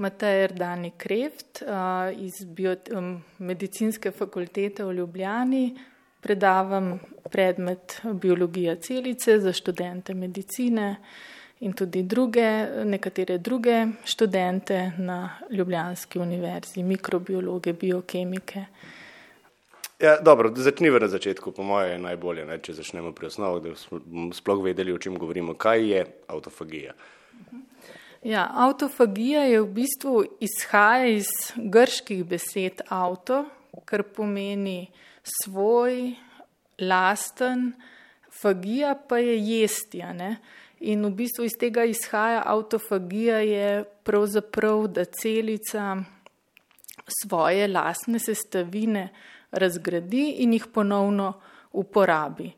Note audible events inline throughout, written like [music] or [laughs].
Matej Erdani Kreft iz Medicinske fakultete v Ljubljani. Predavam predmet biologija celice za študente medicine in tudi druge, nekatere druge študente na Ljubljanski univerzi, mikrobiologe, biokemike. Ja, dobro, začniva na začetku, po mojem je najbolje, ne, če začnemo pri osnovi, da smo sploh vedeli, o čem govorimo. Kaj je autofagija? Ja, autofagija je v bistvu izhaja iz grških besed auto, kar pomeni svoj, lasten, fagija pa je jestja. Ne? In v bistvu iz tega izhaja autofagija je pravzaprav, da celica svoje lastne sestavine razgradi in jih ponovno uporabi.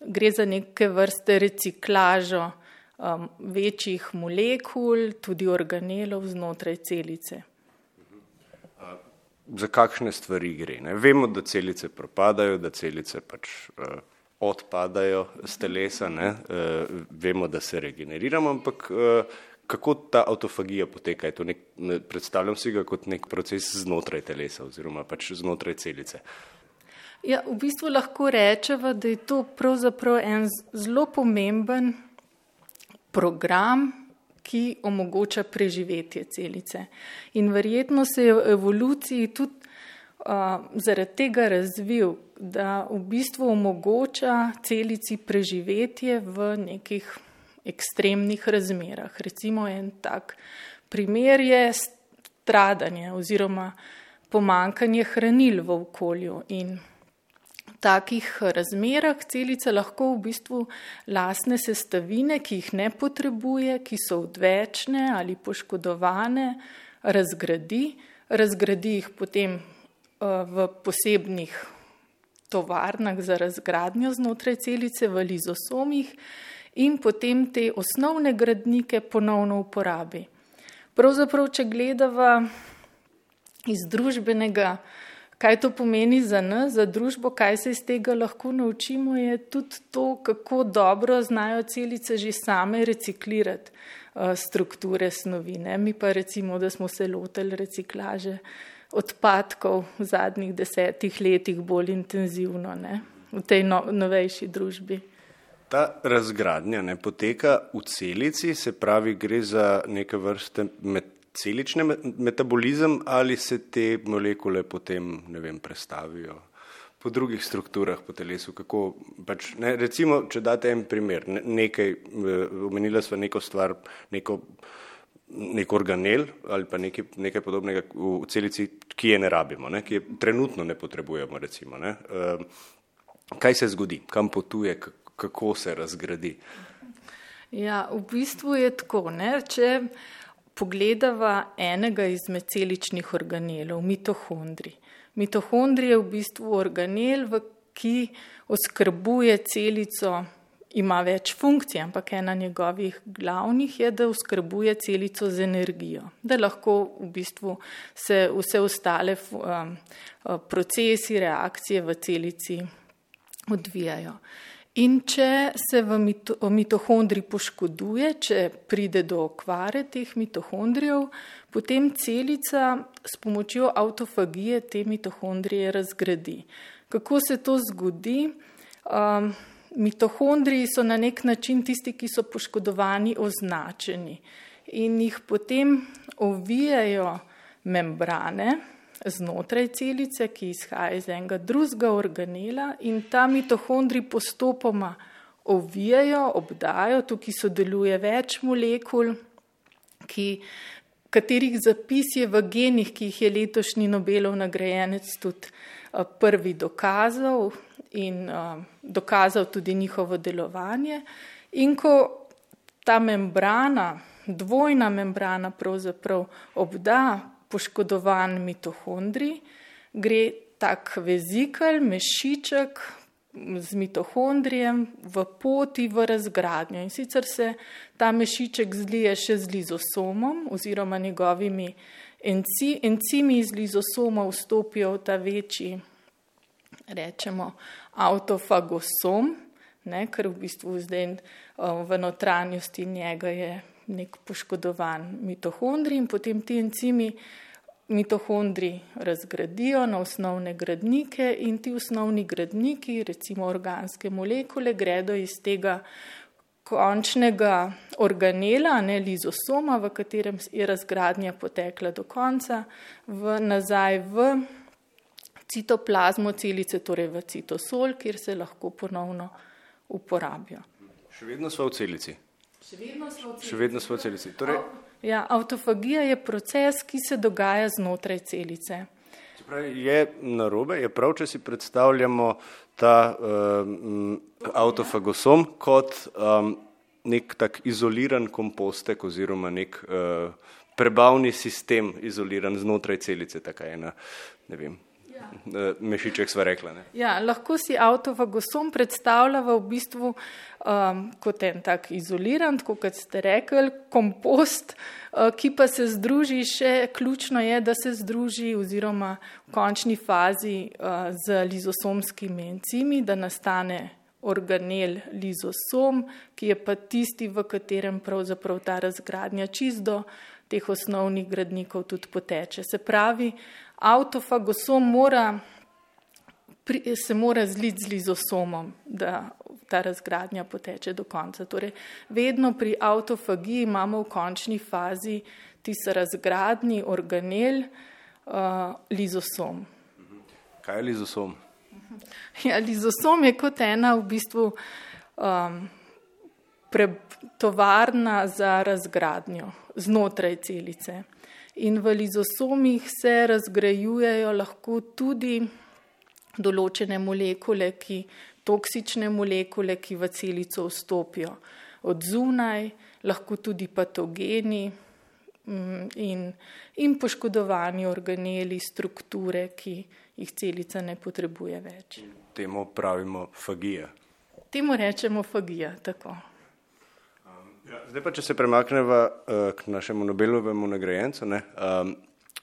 Gre za neke vrste reciklažo um, večjih molekul, tudi organelov znotraj celice. Za kakšne stvari gre? Ne? Vemo, da celice propadajo, da celice pač uh, odpadajo z telesa, uh, vemo, da se regeneriramo, ampak uh, kako ta autofagija poteka? Nek, predstavljam si ga kot nek proces znotraj telesa oziroma pač znotraj celice. Ja, v bistvu lahko rečemo, da je to pravzaprav en zelo pomemben program, ki omogoča preživetje celice. In verjetno se je v evoluciji tudi uh, zaradi tega razvil, da v bistvu omogoča celici preživetje v nekih ekstremnih razmerah. Recimo en tak primer je stradanje oziroma pomankanje hranil v okolju in takih razmerah celica lahko v bistvu lasne sestavine, ki jih ne potrebuje, ki so odvečne ali poškodovane, razgradi, razgradi jih potem v posebnih tovarnah za razgradnjo znotraj celice v lizosomih in potem te osnovne gradnike ponovno uporabi. Pravzaprav, če gledava iz družbenega, kaj to pomeni za nas, za družbo, kaj se iz tega lahko naučimo, je tudi to, kako dobro znajo celice že same reciklirati strukture snovi. Ne? Mi pa recimo, da smo se lotili reciklaže odpadkov v zadnjih desetih letih bolj intenzivno ne? v tej no, novejši družbi. Ta razgradnja ne poteka v celici, se pravi, gre za neke vrste celični metabolizem ali se te molekule potem vem, prestavijo po drugih strukturah po telesu. Kako, pač, ne, recimo, če date en primer, ne, nekaj, omenila sva neko stvar, neko, nek organel ali pa nekaj, nekaj podobnega v celici, ki je ne rabimo, ne, ki je trenutno ne potrebujemo. Recimo, ne. Kaj se zgodi, kam potuje, kako se razgradi. Ja, v bistvu je tako. Ne? Če pogledava enega izmed celičnih organelov, mitohondri. Mitohondri je v bistvu organel, ki oskrbuje celico, ima več funkcij, ampak ena njegovih glavnih je, da oskrbuje celico z energijo, da lahko v bistvu se vse ostale um, procesi, reakcije v celici odvijajo. In če se v mito, mitohondri poškoduje, če pride do okvare teh mitohondrijev, potem celica s pomočjo autofagije te mitohondrije razgradi. Kako se to zgodi? Um, mitohondriji so na nek način tisti, ki so poškodovani, označeni in jih potem ovijajo membrane, znotraj celice, ki izhaja iz enega drugega organela in ta mitohondri postopoma ovijajo, obdajo, tukaj sodeluje več molekul, ki, katerih zapis je v genih, ki jih je letošnji Nobelov nagrajenec tudi prvi dokazal in dokazal tudi njihovo delovanje. In ko ta membrana, dvojna membrana pravzaprav obda poškodovan mitohondri, gre tak vezikl, mešiček z mitohondrijem v poti v razgradnjo. In sicer se ta mešiček zlije še z lizosomom oziroma njegovimi enci, encimi iz lizosoma vstopijo v ta večji, rečemo, autofagosom, ne, ker v bistvu zdaj v notranjosti njega je nek poškodovan mitohondri in potem ti encimi mitohondri razgradijo na osnovne gradnike in ti osnovni gradniki, recimo organske molekule, gredo iz tega končnega organela, ne lizosoma, v katerem je razgradnja potekla do konca, v, nazaj v citoplazmo celice, torej v citosol, kjer se lahko ponovno uporabijo. Še vedno smo v celici. Še vedno smo v celici. Še vedno smo v celici. Torej, Ja, avtofagija je proces, ki se dogaja znotraj celice. Pravi, je narobe, je prav, če si predstavljamo ta um, avtofagosom kot um, nek tak izoliran kompostek oziroma nek uh, prebavni sistem izoliran znotraj celice, taka ena, ne vem. Mešiček sva rekla. Ne? Ja, lahko si avtofagosom predstavljava v bistvu um, kot en tak izoliran, kot ste rekli, kompost, uh, ki pa se združi še, ključno je, da se združi oziroma v končni fazi uh, z lizosomskimi encimi, da nastane organel lizosom, ki je pa tisti, v katerem pravzaprav ta razgradnja čisto teh osnovnih gradnikov tudi poteče. Se pravi, avtofagosom mora, se mora zliti z lizosomom, da ta razgradnja poteče do konca. Torej, vedno pri avtofagiji imamo v končni fazi tisti razgradni organel uh, lizosom. Kaj je lizosom? Ja, lizosom je kot ena v bistvu um, tovarna za razgradnjo znotraj celice. In v lizosomih se razgrajujejo lahko tudi določene molekule, ki, toksične molekule, ki v celico vstopijo od zunaj, lahko tudi patogeni mm, in, in poškodovani organi, strukture, ki jih celica ne potrebuje več. Temu pravimo fagija. Temu rečemo fagija, tako. Ja, zdaj pa, če se premaknemo uh, k našemu Nobelovemu nagrajencu. Um,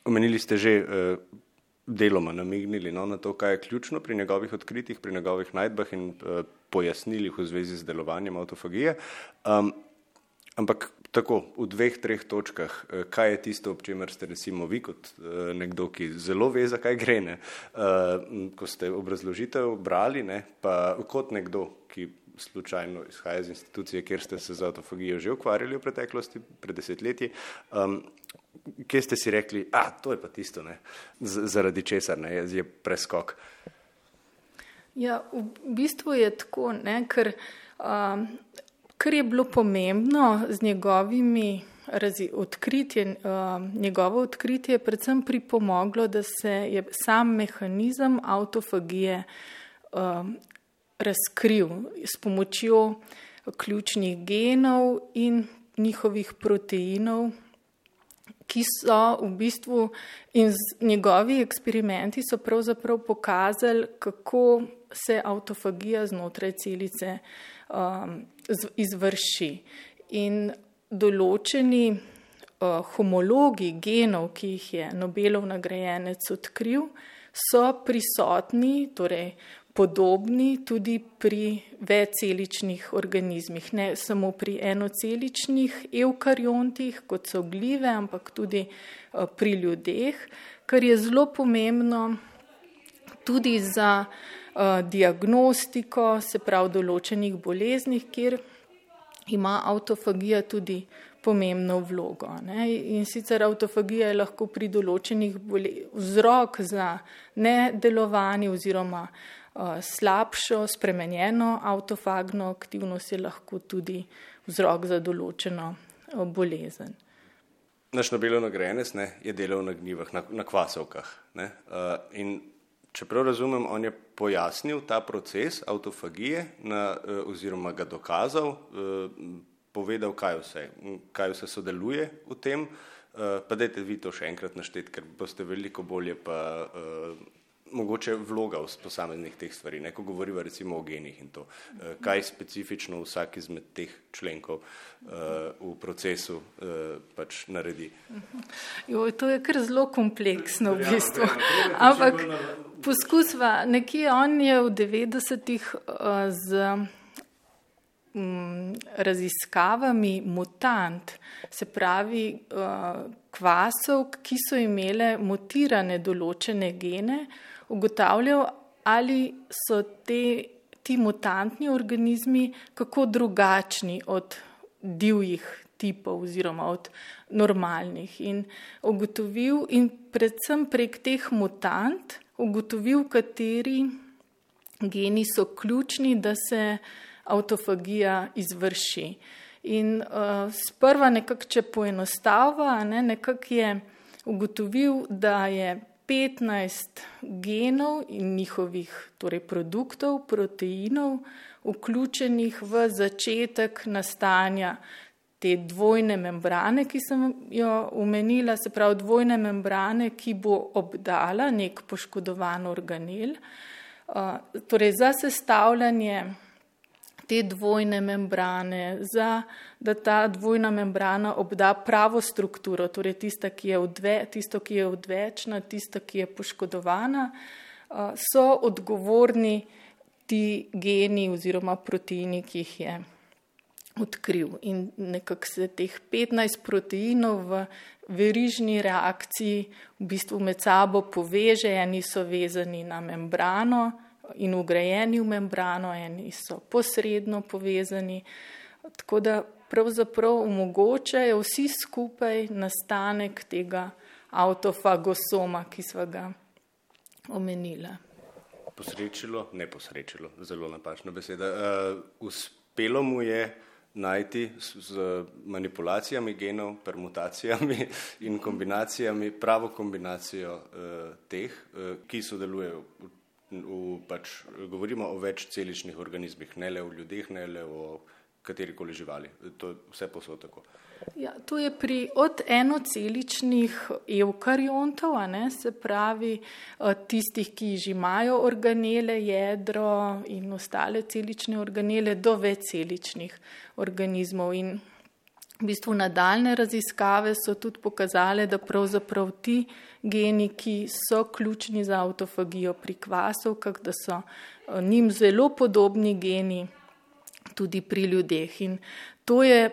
omenili ste že uh, deloma namignili no, na to, kaj je ključno pri njegovih odkritjih, pri njegovih najdbah in uh, pojasnilih v zvezi z delovanjem autofagije. Um, ampak tako, v dveh, treh točkah, uh, kaj je tisto, ob čemer ste recimo vi kot uh, nekdo, ki zelo ve, zakaj gre, ne, uh, ko ste obrazložitev brali, ne, pa kot nekdo, ki slučajno izhaja iz institucije, kjer ste se z autofagijo že ukvarjali v preteklosti, pred desetletji. Um, kje ste si rekli, da to je pa tisto, ne, zaradi česar ne, je preskok? Ja, v bistvu je tako, ne, ker, um, ker je bilo pomembno z njegovimi odkritji, um, njegovo odkritje je predvsem pripomoglo, da se je sam mehanizem autofagije um, razkril s pomočjo ključnih genov in njihovih proteinov, ki so v bistvu in njegovi eksperimenti so pravzaprav pokazali, kako se autofagija znotraj celice um, izvrši. In določeni uh, homologi genov, ki jih je Nobelov nagrajenec odkril, so prisotni, torej podobni tudi pri večceličnih organizmih, ne samo pri enoceličnih eukariontih, kot so gljive, ampak tudi eh, pri ljudeh, kar je zelo pomembno tudi za uh, diagnostiko, se pravi določenih boleznih, kjer ima autofagija tudi pomembno vlogo. Ne? In sicer autofagija je lahko pri določenih vzrok za nedelovanje oziroma uh, Eh, slabšo, spremenjeno avtofagno aktivnost je lahko tudi vzrok za določeno eh, bolezen. Naš Nobelov nagrajenec je delal na gnivah, na, na kvasovkah. Ne? Uh, in če prav razumem, on je pojasnil ta proces avtofagije na, uh, oziroma ga dokazal, uh, povedal, kaj vse, kaj vse sodeluje v tem. Uh, pa dajte vi to še enkrat našteti, ker boste veliko bolje pa uh, mogoče vloga v posameznih teh stvari, ne, ko govorimo recimo o genih in to, eh, kaj specifično vsak izmed teh členkov uh, v procesu uh, pač naredi. Jo, to je kar zelo kompleksno v bistvu. Ampak poskusva, nekje on je v 90-ih uh, z m, raziskavami mutant, se pravi uh, kvasov, ki so imele mutirane določene gene, ugotavljal, ali so te, ti mutantni organizmi kako drugačni od divjih tipov oziroma od normalnih. In ugotovil, in predvsem prek teh mutant, ugotovil, kateri geni so ključni, da se autofagija izvrši. In uh, sprva nekako, če poenostava, ne, nekako je ugotovil, da je 15 genov in njihovih torej produktov, proteinov, vključenih v začetek nastanja te dvojne membrane, ki sem jo omenila, se pravi dvojne membrane, ki bo obdala nek poškodovan organel. Uh, torej za sestavljanje te dvojne membrane, za, da ta dvojna membrana obda pravo strukturo, torej tista, ki je odve, tisto, ki je odvečna, tista, ki je poškodovana, so odgovorni ti geni oziroma proteini, ki jih je odkril. In nekako se teh 15 proteinov v verižni reakciji v bistvu med sabo poveže, eni so vezani na membrano in ugrajeni v membrano, eni so posredno povezani. Tako da pravzaprav omogočajo vsi skupaj nastanek tega autofagosoma, ki smo ga omenili. Posrečilo, ne posrečilo, zelo napačna beseda. Uh, uspelo mu je najti z manipulacijami genov, permutacijami in kombinacijami pravo kombinacijo uh, teh, uh, ki sodelujejo. V, v, pač, govorimo o večceličnih organizmih, ne le o ljudeh, ne le o katerikoli živali. To je vse posod tako. Ja, to je pri od enoceličnih eukariontov, ne, se pravi eh, tistih, ki že imajo organele, jedro in ostale celične organele, do večceličnih organizmov. In v bistvu nadaljne raziskave so tudi pokazale, da pravzaprav ti geni, ki so ključni za autofagijo pri kvasovkah, da so eh, njim zelo podobni geni tudi pri ljudeh. In to je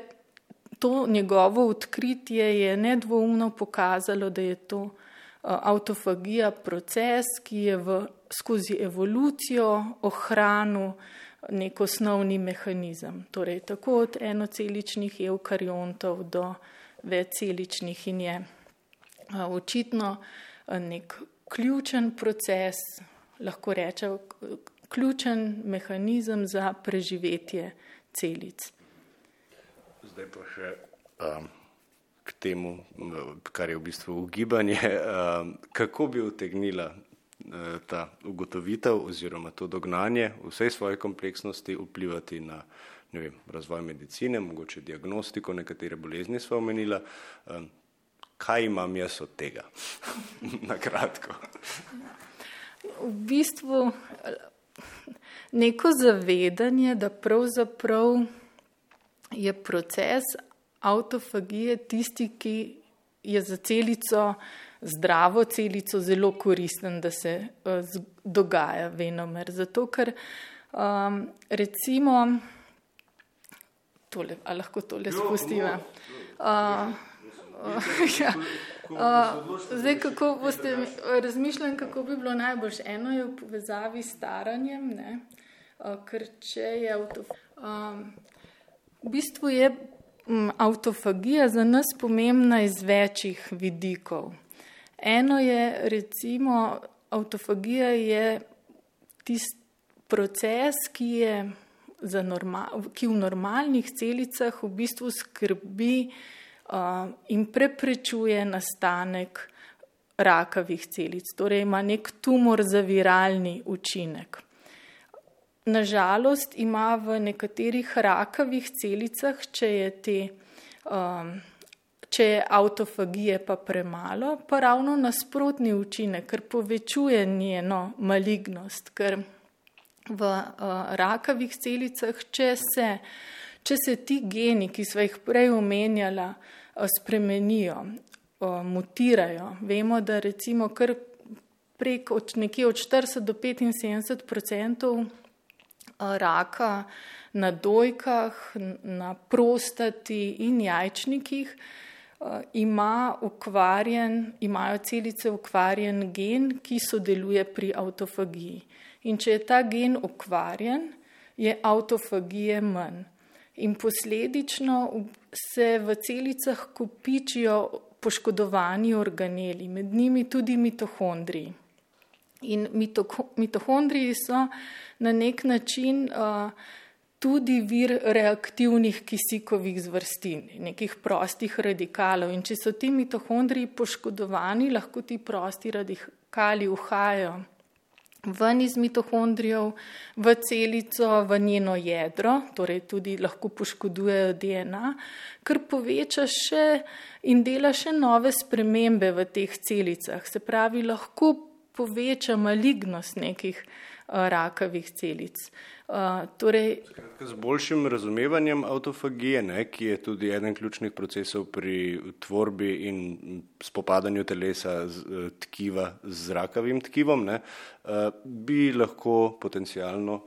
to njegovo odkritje je nedvoumno pokazalo, da je to uh, autofagija proces, ki je v, skozi evolucijo ohranil nek osnovni mehanizem. Torej, tako od enoceličnih eukariontov do večceličnih in je očitno nek ključen proces, lahko rečem, ključen mehanizem za preživetje celic. Zdaj pa še um, k temu, kar je v bistvu ugibanje, um, kako bi utegnila ta ugotovitev oziroma to dognanje v vsej svoji kompleksnosti vplivati na vem, razvoj medicine, mogoče diagnostiko nekatere bolezni smo omenila. Kaj imam jaz od tega? [laughs] na kratko. V bistvu neko zavedanje, da pravzaprav je proces autofagije tisti, ki je za celico, zdravo celico, zelo koristen, da se uh, dogaja venomer. Zato, ker um, recimo, tole, lahko tole spustiva. Uh, [laughs] ja. Uh, zdaj, kako boste razmišljali, kako bi bilo najboljše? Eno je v povezavi s staranjem, ne? Uh, ker če je avtofagija. Um, V bistvu je avtofagija za nas pomembna iz večjih vidikov. Eno je, recimo, avtofagija je tisti proces, ki, je normal, ki v normalnih celicah v bistvu skrbi uh, in preprečuje nastanek rakavih celic, torej ima nek tumor za viralni učinek. Nažalost ima v nekaterih rakavih celicah, če je, te, um, če je autofagije pa premalo, pa ravno nasprotni učinek, ker povečuje njeno malignost, ker v uh, rakavih celicah, če se, če se ti geni, ki smo jih prej omenjala, uh, spremenijo, uh, mutirajo, vemo, da recimo kar prek od nekje od 40 do 75 odstotkov raka na dojkah, na prostati in jajčnikih ima ukvarjen, imajo celice ukvarjen gen, ki sodeluje pri autofagiji. In če je ta gen ukvarjen, je autofagije manj. In posledično se v celicah kopičijo poškodovani organeli, med njimi tudi mitohondriji. In mitohondriji so na nek način uh, tudi vir reaktivnih kisikovih zvrstin, nekih prostih radikalov. In če so ti mitohondriji poškodovani, lahko ti prosti radikali uhajajo ven iz mitohondrijev v celico, v njeno jedro, torej tudi lahko poškodujejo DNA, kar poveča še in dela še nove spremembe v teh celicah. Se pravi, lahko poveča malignost nekih rakavih celic. Uh, torej, z boljšim razumevanjem avtofagije, ne, ki je tudi eden ključnih procesov pri tvorbi in spopadanju telesa z uh, tkiva z rakavim tkivom, ne, uh, bi lahko potencialno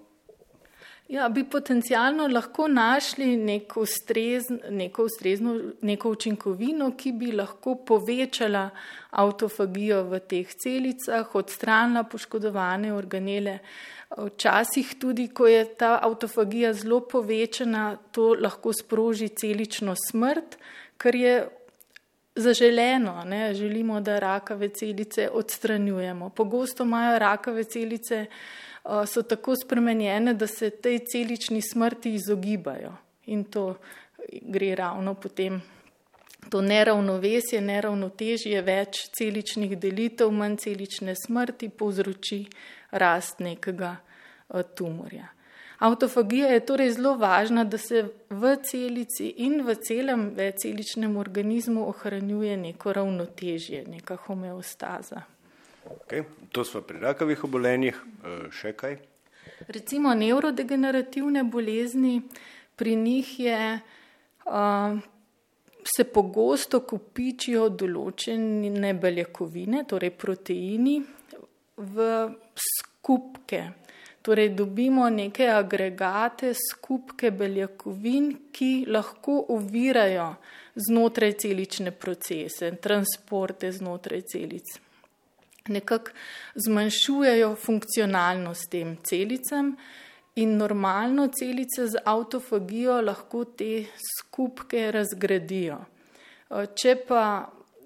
Ja, bi potencialno lahko našli neko, ustrez, neko ustrezno, neko učinkovino, ki bi lahko povečala autofagijo v teh celicah, odstranila poškodovane organele. Včasih tudi, ko je ta autofagija zelo povečana, to lahko sproži celično smrt, kar je zaželeno. Ne? Želimo, da rakave celice odstranjujemo. Pogosto imajo rakave celice so tako spremenjene, da se tej celični smrti izogibajo. In to gre ravno potem. To neravnovesje, neravnotežje, več celičnih delitev, manj celične smrti povzroči rast nekega tumorja. Autofagija je torej zelo važna, da se v celici in v celem večceličnem organizmu ohranjuje neko ravnotežje, neka homeostaza. Okay. To smo pri rakavih obolenjih, e, še kaj? Recimo nevrodegenerativne bolezni, pri njih je, se pogosto kopičijo določene beljakovine, torej proteini, v skupke. Torej dobimo neke agregate, skupke beljakovin, ki lahko ovirajo znotraj celične procese, transporte znotraj celic nekako zmanjšujejo funkcionalnost tem celicam in normalno celice z autofagijo lahko te skupke razgradijo. Če pa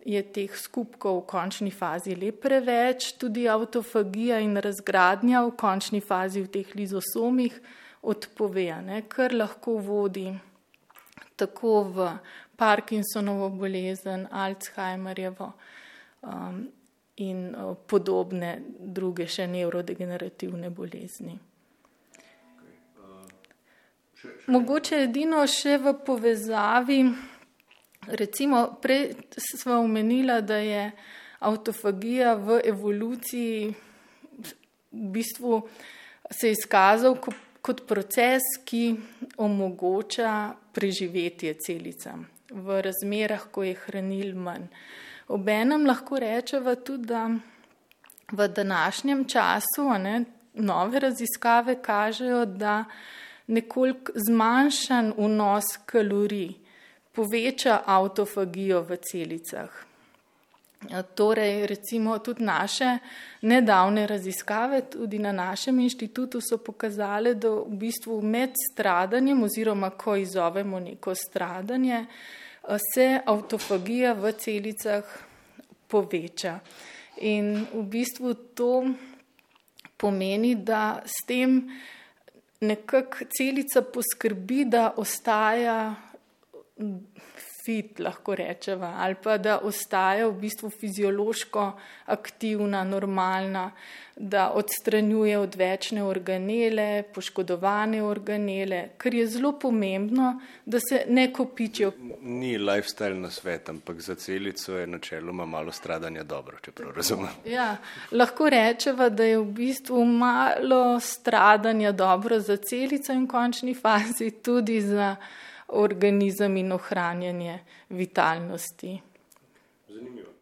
je teh skupkov v končni fazi le preveč, tudi autofagija in razgradnja v končni fazi v teh lizosomih odpove, ne, kar lahko vodi tako v Parkinsonovo bolezen, Alzheimerjevo um, in podobne druge še nevrodegenerativne bolezni. Mogoče edino še v povezavi, recimo prej smo omenila, da je autofagija v evoluciji v bistvu se izkazal kot proces, ki omogoča preživetje celicam v razmerah, ko je hranil manj. Obenem lahko rečemo tudi, da v današnjem času ne, nove raziskave kažejo, da nekoliko zmanjšan vnos kalorij poveča autofagijo v celicah. Torej, recimo tudi naše nedavne raziskave, tudi na našem inštitutu, so pokazale, da v bistvu med stradanjem oziroma ko izovemo neko stradanje, se autofagija v celicah poveča. In v bistvu to pomeni, da s tem nekako celica poskrbi, da ostaja fit, lahko rečemo, ali pa da ostaja v bistvu fiziološko aktivna, normalna, da odstranjuje odvečne organele, poškodovane organele, kar je zelo pomembno, da se ne kopičijo. Ni lifestyle na svet, ampak za celico je načeloma malo stradanja dobro, če prav razumem. Ja, lahko rečemo, da je v bistvu malo stradanja dobro za celico in v končni fazi tudi za organizem in ohranjanje vitalnosti. Zanimivo.